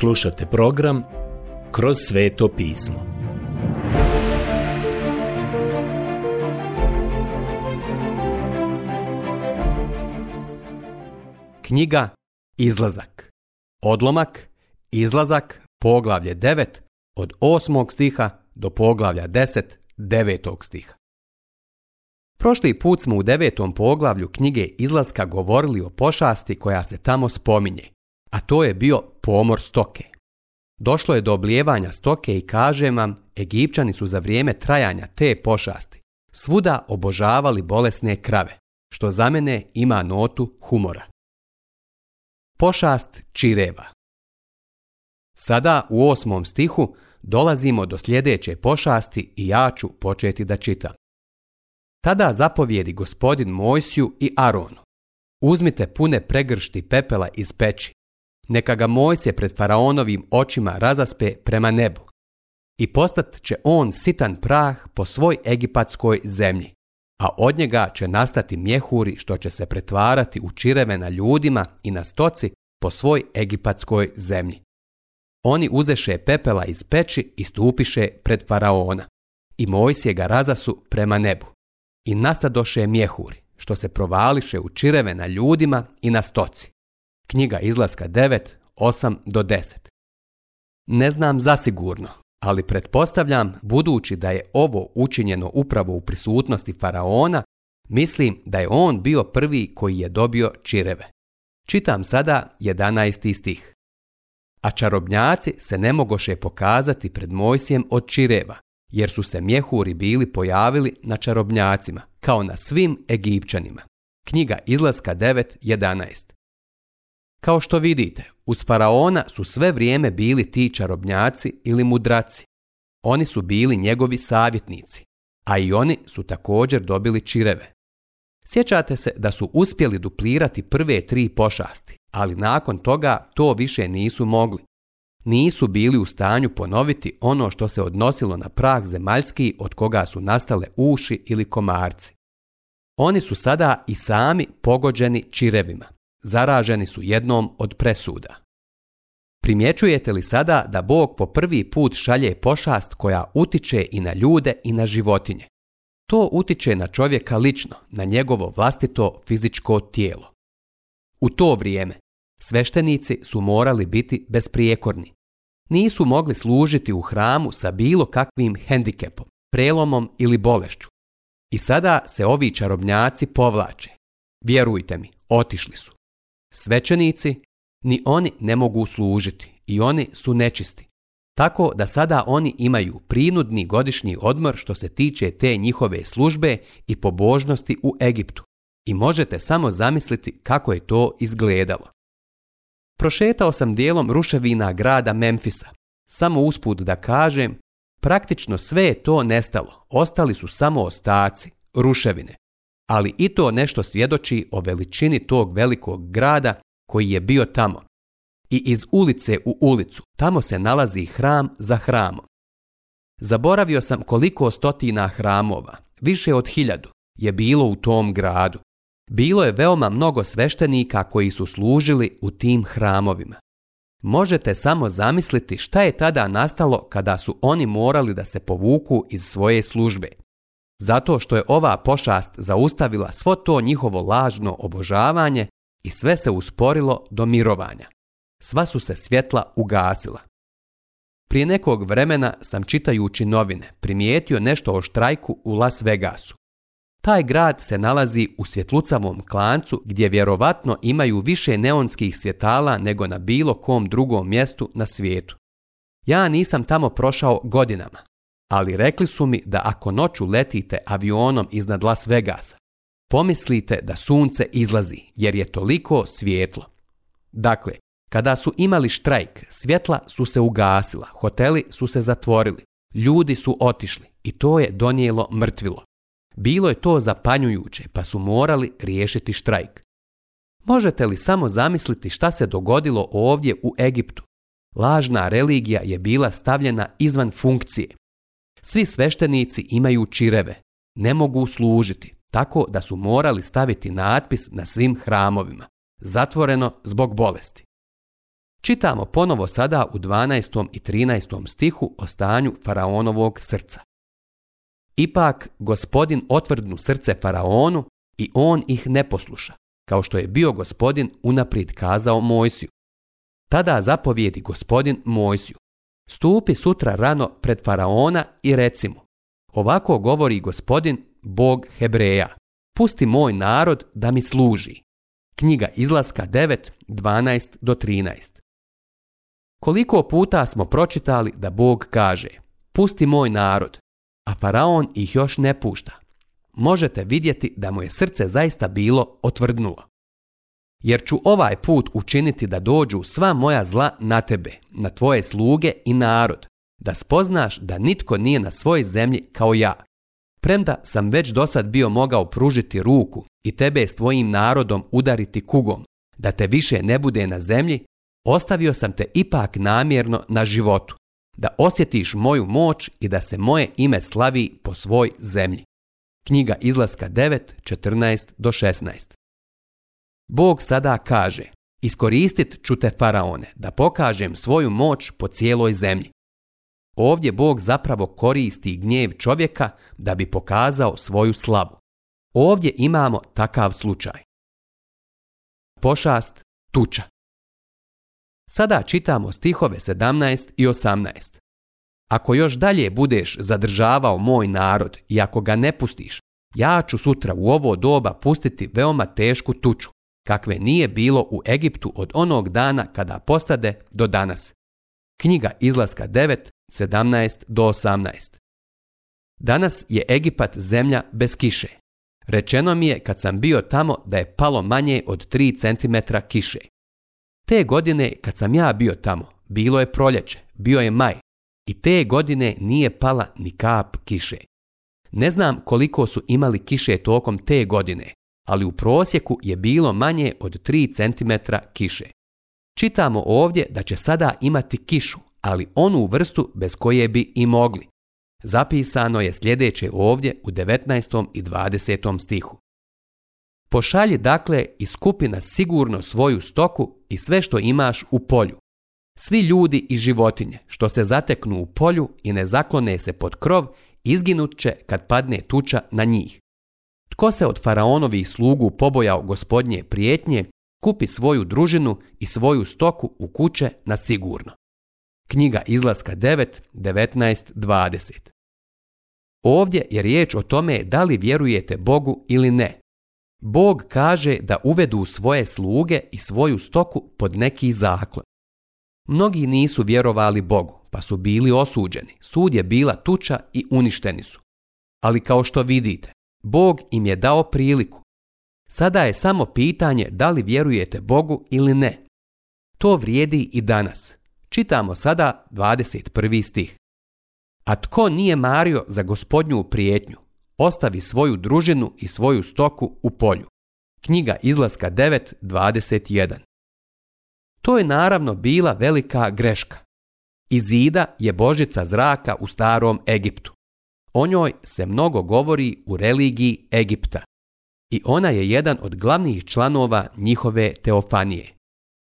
Slušajte program Kroz sveto pismo. Knjiga Izlazak. Odlomak Izlazak, poglavlje 9 od 8. stiha do poglavlja 10, 9. stiha. Prošli put smo u devetom poglavlju knjige Izlaska govorili o pošasti koja se tamo spominje, a to je bio pomor stoke. Došlo je do oblijevanja stoke i kažem vam, Egipćani su za vrijeme trajanja te pošasti svuda obožavali bolesne krave, što za mene ima notu humora. Pošast čireva Sada u osmom stihu dolazimo do sljedeće pošasti i ja ću početi da čitam. Tada zapovjedi gospodin Mojsiju i Aronu. Uzmite pune pregršti pepela iz peći neka ga se pred faraonovim očima razaspe prema nebu i postat će on sitan prah po svoj egipatskoj zemlji, a od njega će nastati mjehuri što će se pretvarati u čireve na ljudima i na stoci po svoj egipatskoj zemlji. Oni uzeše pepela iz peći i stupiše pred faraona i Mojsije ga razasu prema nebu i nastadoše mjehuri što se provališe u čireve na ljudima i na stoci Knjiga izlaska 9, 8 do 10. Ne znam zasigurno, ali pretpostavljam, budući da je ovo učinjeno upravo u prisutnosti faraona, mislim da je on bio prvi koji je dobio čireve. Čitam sada 11. stih. A čarobnjaci se ne mogoše pokazati pred Mojsijem od čireva, jer su se mjehuri bili pojavili na čarobnjacima, kao na svim Egipćanima. Knjiga izlaska 11. Kao što vidite, uz faraona su sve vrijeme bili ti čarobnjaci ili mudraci. Oni su bili njegovi savjetnici, a i oni su također dobili čireve. Sjećate se da su uspjeli duplirati prve tri pošasti, ali nakon toga to više nisu mogli. Nisu bili u stanju ponoviti ono što se odnosilo na prah zemaljski od koga su nastale uši ili komarci. Oni su sada i sami pogođeni čirevima zaraženi su jednom od presuda. Primjećujete li sada da Bog po prvi put šalje pošast koja utiče i na ljude i na životinje? To utiče na čovjeka lično, na njegovo vlastito fizičko tijelo. U to vrijeme sveštenici su morali biti besprijekorni. Nisu mogli služiti u hramu sa bilo kakvim hendikepom, prelomom ili bolešću. I sada se ovi čarobnjaci povlače. Vjerujte mi, otišli su. Svećenici, ni oni ne mogu služiti i oni su nečisti. Tako da sada oni imaju prinudni godišnji odmor što se tiče te njihove službe i pobožnosti u Egiptu. I možete samo zamisliti kako je to izgledalo. Prošetao sam dijelom ruševina grada Memfisa. Samo usput da kažem, praktično sve je to nestalo. Ostali su samo ostaci, ruševine ali i to nešto svjedoči o veličini tog velikog grada koji je bio tamo. I iz ulice u ulicu, tamo se nalazi hram za hramom. Zaboravio sam koliko stotina hramova, više od hiljadu, je bilo u tom gradu. Bilo je veoma mnogo sveštenika koji su služili u tim hramovima. Možete samo zamisliti šta je tada nastalo kada su oni morali da se povuku iz svoje službe zato što je ova pošast zaustavila svo to njihovo lažno obožavanje i sve se usporilo do mirovanja. Sva su se svjetla ugasila. Prije nekog vremena sam čitajući novine primijetio nešto o štrajku u Las Vegasu. Taj grad se nalazi u svjetlucavom klancu gdje vjerovatno imaju više neonskih svjetala nego na bilo kom drugom mjestu na svijetu. Ja nisam tamo prošao godinama, ali rekli su mi da ako noću letite avionom iznad Las Vegasa, pomislite da sunce izlazi jer je toliko svijetlo. Dakle, kada su imali štrajk, svjetla su se ugasila, hoteli su se zatvorili, ljudi su otišli i to je donijelo mrtvilo. Bilo je to zapanjujuće, pa su morali riješiti štrajk. Možete li samo zamisliti šta se dogodilo ovdje u Egiptu? Lažna religija je bila stavljena izvan funkcije. Svi sveštenici imaju čireve, ne mogu služiti, tako da su morali staviti natpis na svim hramovima, zatvoreno zbog bolesti. Čitamo ponovo sada u 12. i 13. stihu o stanju faraonovog srca. Ipak gospodin otvrdnu srce faraonu i on ih ne posluša, kao što je bio gospodin unaprijed kazao Mojsiju. Tada zapovijedi gospodin Mojsiju, Stupi sutra rano pred faraona i recimo, ovako govori gospodin, Bog Hebreja, pusti moj narod da mi služi. Knjiga izlaska 912 do 13. Koliko puta smo pročitali da Bog kaže, pusti moj narod, a faraon ih još ne pušta. Možete vidjeti da mu je srce zaista bilo otvrdnuo jer ću ovaj put učiniti da dođu sva moja zla na tebe, na tvoje sluge i narod, da spoznaš da nitko nije na svojoj zemlji kao ja. Premda sam već dosad bio mogao pružiti ruku i tebe s tvojim narodom udariti kugom, da te više ne bude na zemlji, ostavio sam te ipak namjerno na životu, da osjetiš moju moć i da se moje ime slavi po svoj zemlji. Knjiga izlaska 9, do 16. Bog sada kaže, iskoristit ću te faraone da pokažem svoju moć po cijeloj zemlji. Ovdje Bog zapravo koristi gnjev čovjeka da bi pokazao svoju slavu. Ovdje imamo takav slučaj. Pošast tuča. Sada čitamo stihove 17 i 18. Ako još dalje budeš zadržavao moj narod i ako ga ne pustiš, ja ću sutra u ovo doba pustiti veoma tešku tuču, kakve nije bilo u Egiptu od onog dana kada postade do danas. Knjiga izlaska 9, do 18. Danas je Egipat zemlja bez kiše. Rečeno mi je kad sam bio tamo da je palo manje od 3 cm kiše. Te godine kad sam ja bio tamo, bilo je proljeće, bio je maj i te godine nije pala ni kap kiše. Ne znam koliko su imali kiše tokom te godine, ali u prosjeku je bilo manje od 3 cm kiše. Čitamo ovdje da će sada imati kišu, ali onu vrstu bez koje bi i mogli. Zapisano je sljedeće ovdje u 19. i 20. stihu. Pošalji dakle i skupina sigurno svoju stoku i sve što imaš u polju. Svi ljudi i životinje što se zateknu u polju i ne zaklone se pod krov, izginut će kad padne tuča na njih. Tko se od faraonovih slugu pobojao gospodnje prijetnje, kupi svoju družinu i svoju stoku u kuće na sigurno. Knjiga izlaska 9.19.20 Ovdje je riječ o tome da li vjerujete Bogu ili ne. Bog kaže da uvedu svoje sluge i svoju stoku pod neki zaklon. Mnogi nisu vjerovali Bogu, pa su bili osuđeni. Sud je bila tuča i uništeni su. Ali kao što vidite, Bog im je dao priliku. Sada je samo pitanje da li vjerujete Bogu ili ne. To vrijedi i danas. Čitamo sada 21. stih. A tko nije mario za gospodnju prijetnju, ostavi svoju družinu i svoju stoku u polju. Knjiga izlaska 9.21 To je naravno bila velika greška. Izida je božica zraka u starom Egiptu. O njoj se mnogo govori u religiji Egipta i ona je jedan od glavnih članova njihove teofanije.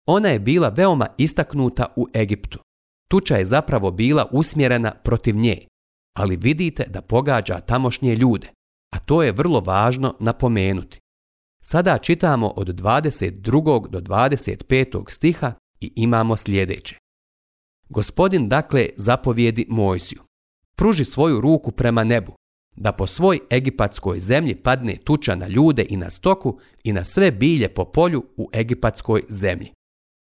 Ona je bila veoma istaknuta u Egiptu. Tuča je zapravo bila usmjerena protiv nje, ali vidite da pogađa tamošnje ljude, a to je vrlo važno napomenuti. Sada čitamo od 22. do 25. stiha i imamo sljedeće. Gospodin dakle zapovjedi Mojsiju pruži svoju ruku prema nebu, da po svoj egipatskoj zemlji padne tuča na ljude i na stoku i na sve bilje po polju u egipatskoj zemlji.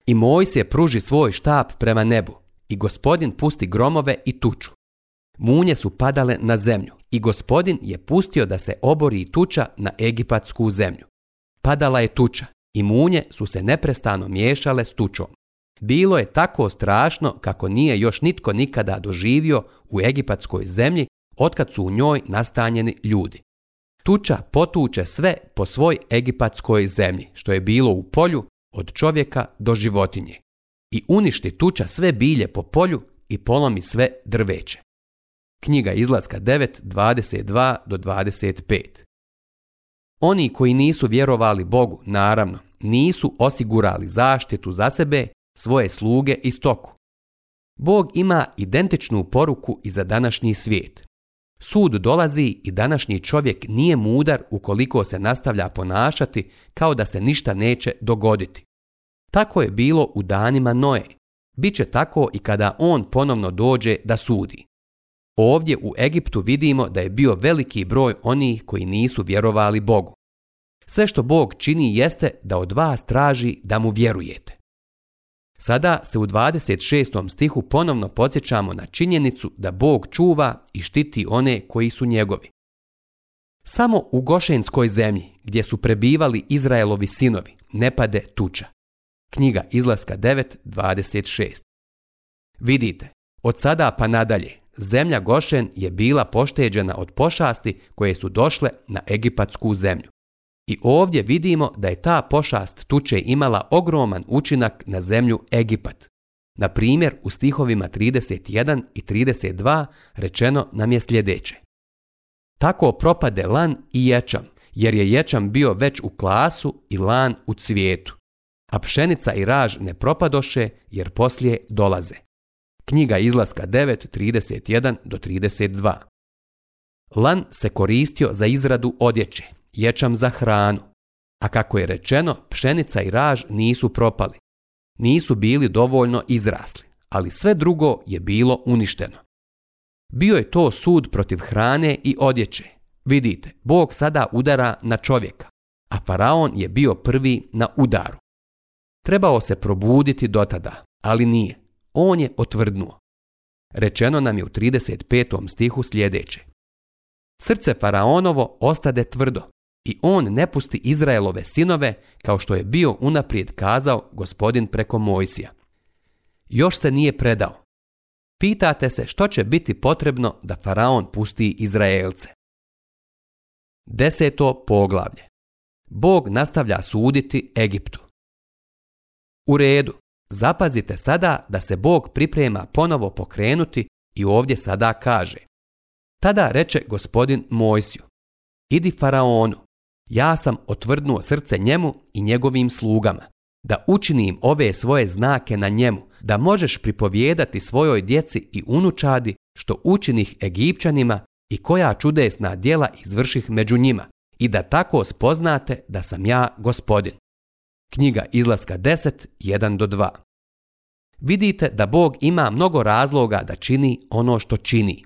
I je pruži svoj štap prema nebu i gospodin pusti gromove i tuču. Munje su padale na zemlju i gospodin je pustio da se obori i tuča na egipatsku zemlju. Padala je tuča i munje su se neprestano miješale s tučom. Bilo je tako strašno kako nije još nitko nikada doživio u egipatskoj zemlji otkad su u njoj nastanjeni ljudi. Tuča potuče sve po svoj egipatskoj zemlji, što je bilo u polju od čovjeka do životinje. I uništi tuča sve bilje po polju i polomi sve drveće. Knjiga izlaska 922 do 25 Oni koji nisu vjerovali Bogu, naravno, nisu osigurali zaštitu za sebe svoje sluge i stoku. Bog ima identičnu poruku i za današnji svijet. Sud dolazi i današnji čovjek nije mudar ukoliko se nastavlja ponašati kao da se ništa neće dogoditi. Tako je bilo u danima Noe. Biće tako i kada on ponovno dođe da sudi. Ovdje u Egiptu vidimo da je bio veliki broj onih koji nisu vjerovali Bogu. Sve što Bog čini jeste da od vas traži da mu vjerujete. Sada se u 26. stihu ponovno podsjećamo na činjenicu da Bog čuva i štiti one koji su njegovi. Samo u Gošenskoj zemlji, gdje su prebivali Izraelovi sinovi, ne pade tuča. Knjiga Izlaska 9.26 Vidite, od sada pa nadalje, zemlja Gošen je bila pošteđena od pošasti koje su došle na egipatsku zemlju. I ovdje vidimo da je ta pošast tuče imala ogroman učinak na zemlju Egipat. Na primjer, u stihovima 31 i 32 rečeno nam je sljedeće. Tako propade lan i ječam, jer je ječam bio već u klasu i lan u cvijetu. A pšenica i raž ne propadoše, jer poslije dolaze. Knjiga izlaska 9, 31 do 32. Lan se koristio za izradu odjeće, ječam za hranu. A kako je rečeno, pšenica i raž nisu propali. Nisu bili dovoljno izrasli, ali sve drugo je bilo uništeno. Bio je to sud protiv hrane i odjeće. Vidite, Bog sada udara na čovjeka, a faraon je bio prvi na udaru. Trebao se probuditi do tada, ali nije. On je otvrdnuo. Rečeno nam je u 35. stihu sljedeće. Srce faraonovo ostade tvrdo, i on ne pusti Izraelove sinove kao što je bio unaprijed kazao gospodin preko Mojsija. Još se nije predao. Pitate se što će biti potrebno da faraon pusti Izraelce. Deseto poglavlje. Bog nastavlja suditi Egiptu. U redu, zapazite sada da se Bog priprema ponovo pokrenuti i ovdje sada kaže. Tada reče gospodin Mojsiju, idi faraonu, ja sam otvrdnuo srce njemu i njegovim slugama, da učinim ove svoje znake na njemu, da možeš pripovijedati svojoj djeci i unučadi što učinih Egipćanima i koja čudesna djela izvrših među njima i da tako spoznate da sam ja gospodin. Knjiga izlaska 101 do 2 Vidite da Bog ima mnogo razloga da čini ono što čini.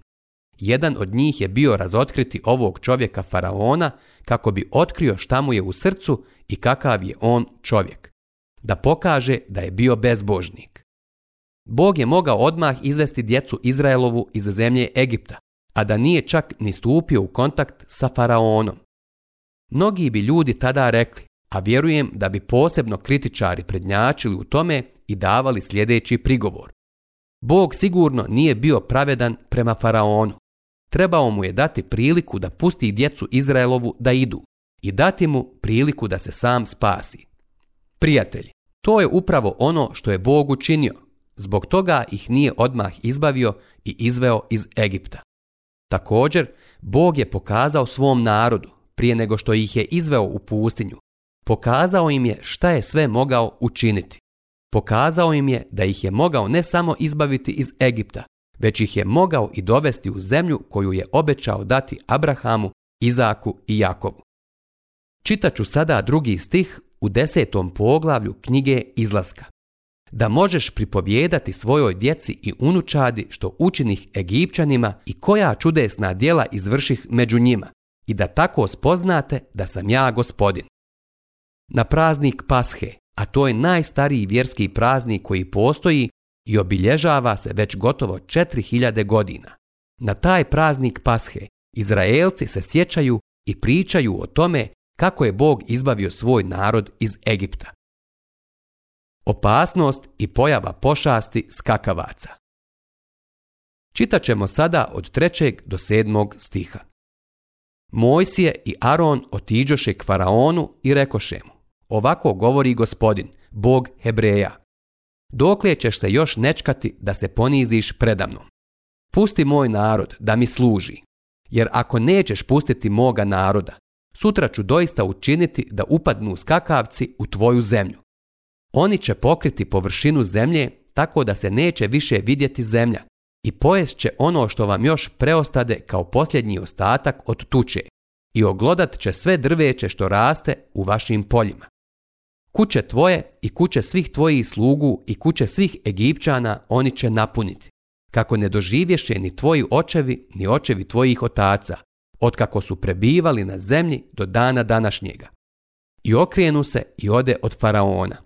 Jedan od njih je bio razotkriti ovog čovjeka faraona kako bi otkrio šta mu je u srcu i kakav je on čovjek. Da pokaže da je bio bezbožnik. Bog je mogao odmah izvesti djecu Izraelovu iz zemlje Egipta, a da nije čak ni stupio u kontakt sa faraonom. Mnogi bi ljudi tada rekli, a vjerujem da bi posebno kritičari prednjačili u tome i davali sljedeći prigovor. Bog sigurno nije bio pravedan prema faraonu, Trebao mu je dati priliku da pusti djecu Izraelovu da idu i dati mu priliku da se sam spasi. Prijatelji, to je upravo ono što je Bog učinio. Zbog toga ih nije odmah izbavio i izveo iz Egipta. Također, Bog je pokazao svom narodu, prije nego što ih je izveo u pustinju, pokazao im je šta je sve mogao učiniti. Pokazao im je da ih je mogao ne samo izbaviti iz Egipta, već ih je mogao i dovesti u zemlju koju je obećao dati Abrahamu, Izaku i Jakovu. Čitaću sada drugi stih u desetom poglavlju knjige Izlaska. Da možeš pripovijedati svojoj djeci i unučadi što učinih Egipćanima i koja čudesna djela izvrših među njima i da tako spoznate da sam ja gospodin. Na praznik Pashe, a to je najstariji vjerski praznik koji postoji, i obilježava se već gotovo 4000 godina. Na taj praznik Pashe Izraelci se sjećaju i pričaju o tome kako je Bog izbavio svoj narod iz Egipta. Opasnost i pojava pošasti skakavaca. Čitat ćemo sada od trećeg do sedmog stiha. Mojsije i Aron otiđoše k faraonu i rekoše mu, ovako govori gospodin, Bog Hebreja, dokle ćeš se još nečkati da se poniziš predamnom? Pusti moj narod da mi služi, jer ako nećeš pustiti moga naroda, sutra ću doista učiniti da upadnu skakavci u tvoju zemlju. Oni će pokriti površinu zemlje tako da se neće više vidjeti zemlja i pojest će ono što vam još preostade kao posljednji ostatak od tuče i oglodat će sve drveće što raste u vašim poljima kuće tvoje i kuće svih tvojih slugu i kuće svih Egipćana oni će napuniti, kako ne doživješe ni tvoji očevi, ni očevi tvojih otaca, otkako su prebivali na zemlji do dana današnjega. I okrijenu se i ode od faraona.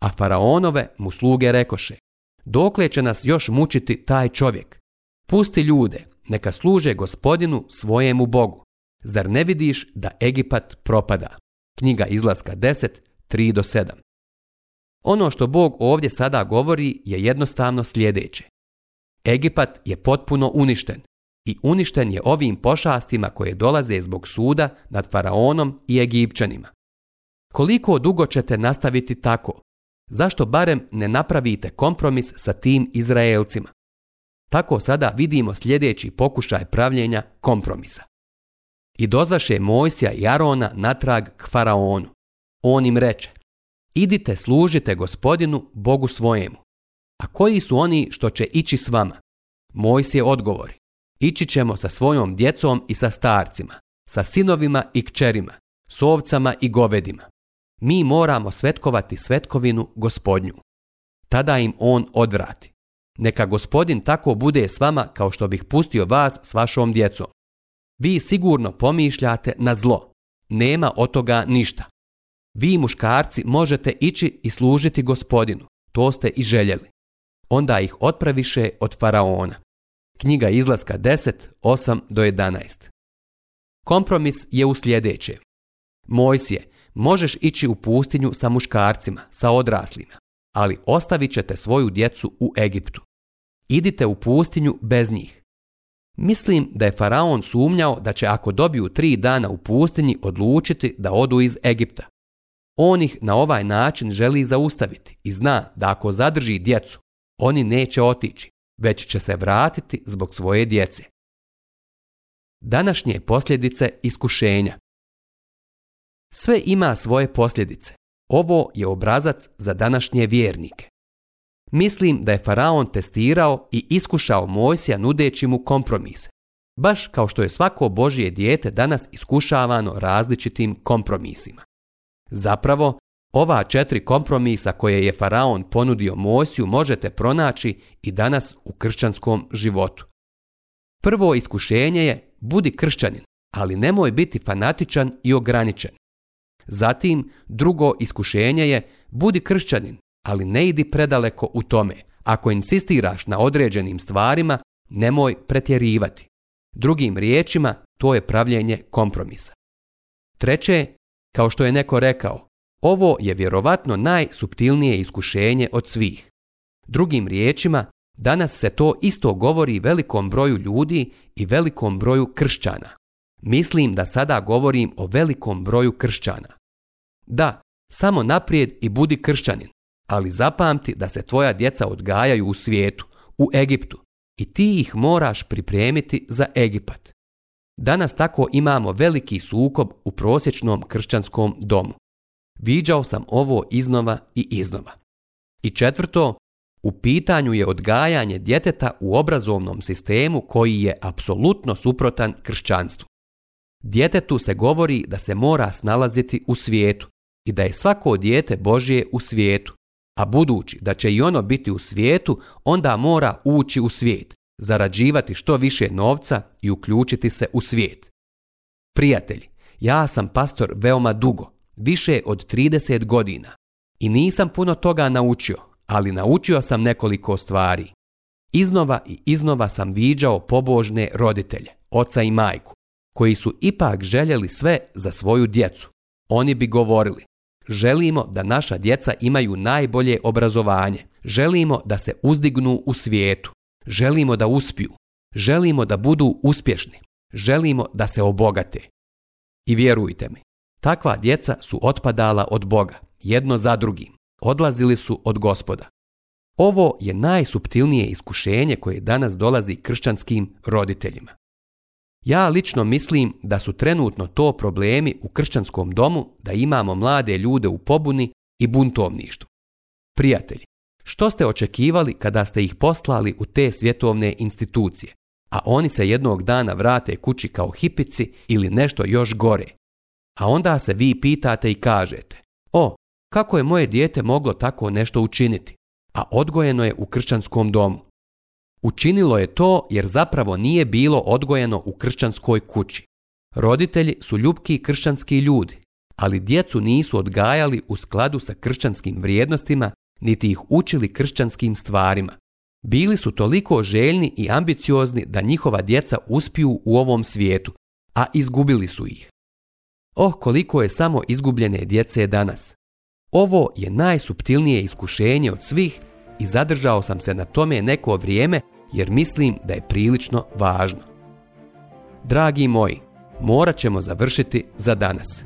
A faraonove mu sluge rekoše, dokle će nas još mučiti taj čovjek? Pusti ljude, neka služe gospodinu svojemu Bogu. Zar ne vidiš da Egipat propada? Knjiga izlaska 10, 3 do Ono što Bog ovdje sada govori je jednostavno sljedeće. Egipat je potpuno uništen i uništen je ovim pošastima koje dolaze zbog suda nad faraonom i Egipćanima. Koliko dugo ćete nastaviti tako? Zašto barem ne napravite kompromis sa tim Izraelcima? Tako sada vidimo sljedeći pokušaj pravljenja kompromisa. I dozvaše Mojsija i Arona natrag k faraonu on im reče, idite služite gospodinu Bogu svojemu. A koji su oni što će ići s vama? je odgovori, ići ćemo sa svojom djecom i sa starcima, sa sinovima i kćerima, s ovcama i govedima. Mi moramo svetkovati svetkovinu gospodnju. Tada im on odvrati. Neka gospodin tako bude s vama kao što bih pustio vas s vašom djecom. Vi sigurno pomišljate na zlo. Nema od toga ništa. Vi muškarci možete ići i služiti gospodinu, to ste i željeli. Onda ih otpraviše od faraona. Knjiga izlaska 10, do 11. Kompromis je u sljedećem. Mojsije, možeš ići u pustinju sa muškarcima, sa odraslima, ali ostavit ćete svoju djecu u Egiptu. Idite u pustinju bez njih. Mislim da je faraon sumnjao da će ako dobiju tri dana u pustinji odlučiti da odu iz Egipta, on ih na ovaj način želi zaustaviti i zna da ako zadrži djecu, oni neće otići, već će se vratiti zbog svoje djece. Današnje posljedice iskušenja Sve ima svoje posljedice. Ovo je obrazac za današnje vjernike. Mislim da je faraon testirao i iskušao Mojsija nudeći mu kompromise, baš kao što je svako Božje dijete danas iskušavano različitim kompromisima. Zapravo, ova četiri kompromisa koje je faraon ponudio Mosiju možete pronaći i danas u kršćanskom životu. Prvo iskušenje je budi kršćanin, ali nemoj biti fanatičan i ograničen. Zatim, drugo iskušenje je budi kršćanin, ali ne idi predaleko u tome. Ako insistiraš na određenim stvarima, nemoj pretjerivati. Drugim riječima, to je pravljenje kompromisa. Treće, kao što je neko rekao, ovo je vjerovatno najsuptilnije iskušenje od svih. Drugim riječima, danas se to isto govori velikom broju ljudi i velikom broju kršćana. Mislim da sada govorim o velikom broju kršćana. Da, samo naprijed i budi kršćanin, ali zapamti da se tvoja djeca odgajaju u svijetu, u Egiptu, i ti ih moraš pripremiti za Egipat. Danas tako imamo veliki sukob u prosječnom kršćanskom domu. Viđao sam ovo iznova i iznova. I četvrto, u pitanju je odgajanje djeteta u obrazovnom sistemu koji je apsolutno suprotan kršćanstvu. Djetetu se govori da se mora snalaziti u svijetu i da je svako dijete Božje u svijetu, a budući da će i ono biti u svijetu, onda mora ući u svijet, zarađivati što više novca i uključiti se u svijet. Prijatelji, ja sam pastor veoma dugo, više od 30 godina i nisam puno toga naučio, ali naučio sam nekoliko stvari. Iznova i iznova sam viđao pobožne roditelje, oca i majku, koji su ipak željeli sve za svoju djecu. Oni bi govorili, želimo da naša djeca imaju najbolje obrazovanje, želimo da se uzdignu u svijetu. Želimo da uspiju. Želimo da budu uspješni. Želimo da se obogate. I vjerujte mi, takva djeca su otpadala od Boga, jedno za drugim. Odlazili su od gospoda. Ovo je najsuptilnije iskušenje koje danas dolazi kršćanskim roditeljima. Ja lično mislim da su trenutno to problemi u kršćanskom domu da imamo mlade ljude u pobuni i buntovništvu. Prijatelji, što ste očekivali kada ste ih poslali u te svjetovne institucije, a oni se jednog dana vrate kući kao hipici ili nešto još gore? A onda se vi pitate i kažete, o, kako je moje dijete moglo tako nešto učiniti, a odgojeno je u kršćanskom domu. Učinilo je to jer zapravo nije bilo odgojeno u kršćanskoj kući. Roditelji su ljubki kršćanski ljudi, ali djecu nisu odgajali u skladu sa kršćanskim vrijednostima niti ih učili kršćanskim stvarima. Bili su toliko željni i ambiciozni da njihova djeca uspiju u ovom svijetu, a izgubili su ih. Oh, koliko je samo izgubljene djece danas. Ovo je najsuptilnije iskušenje od svih i zadržao sam se na tome neko vrijeme jer mislim da je prilično važno. Dragi moji, morat ćemo završiti za danas.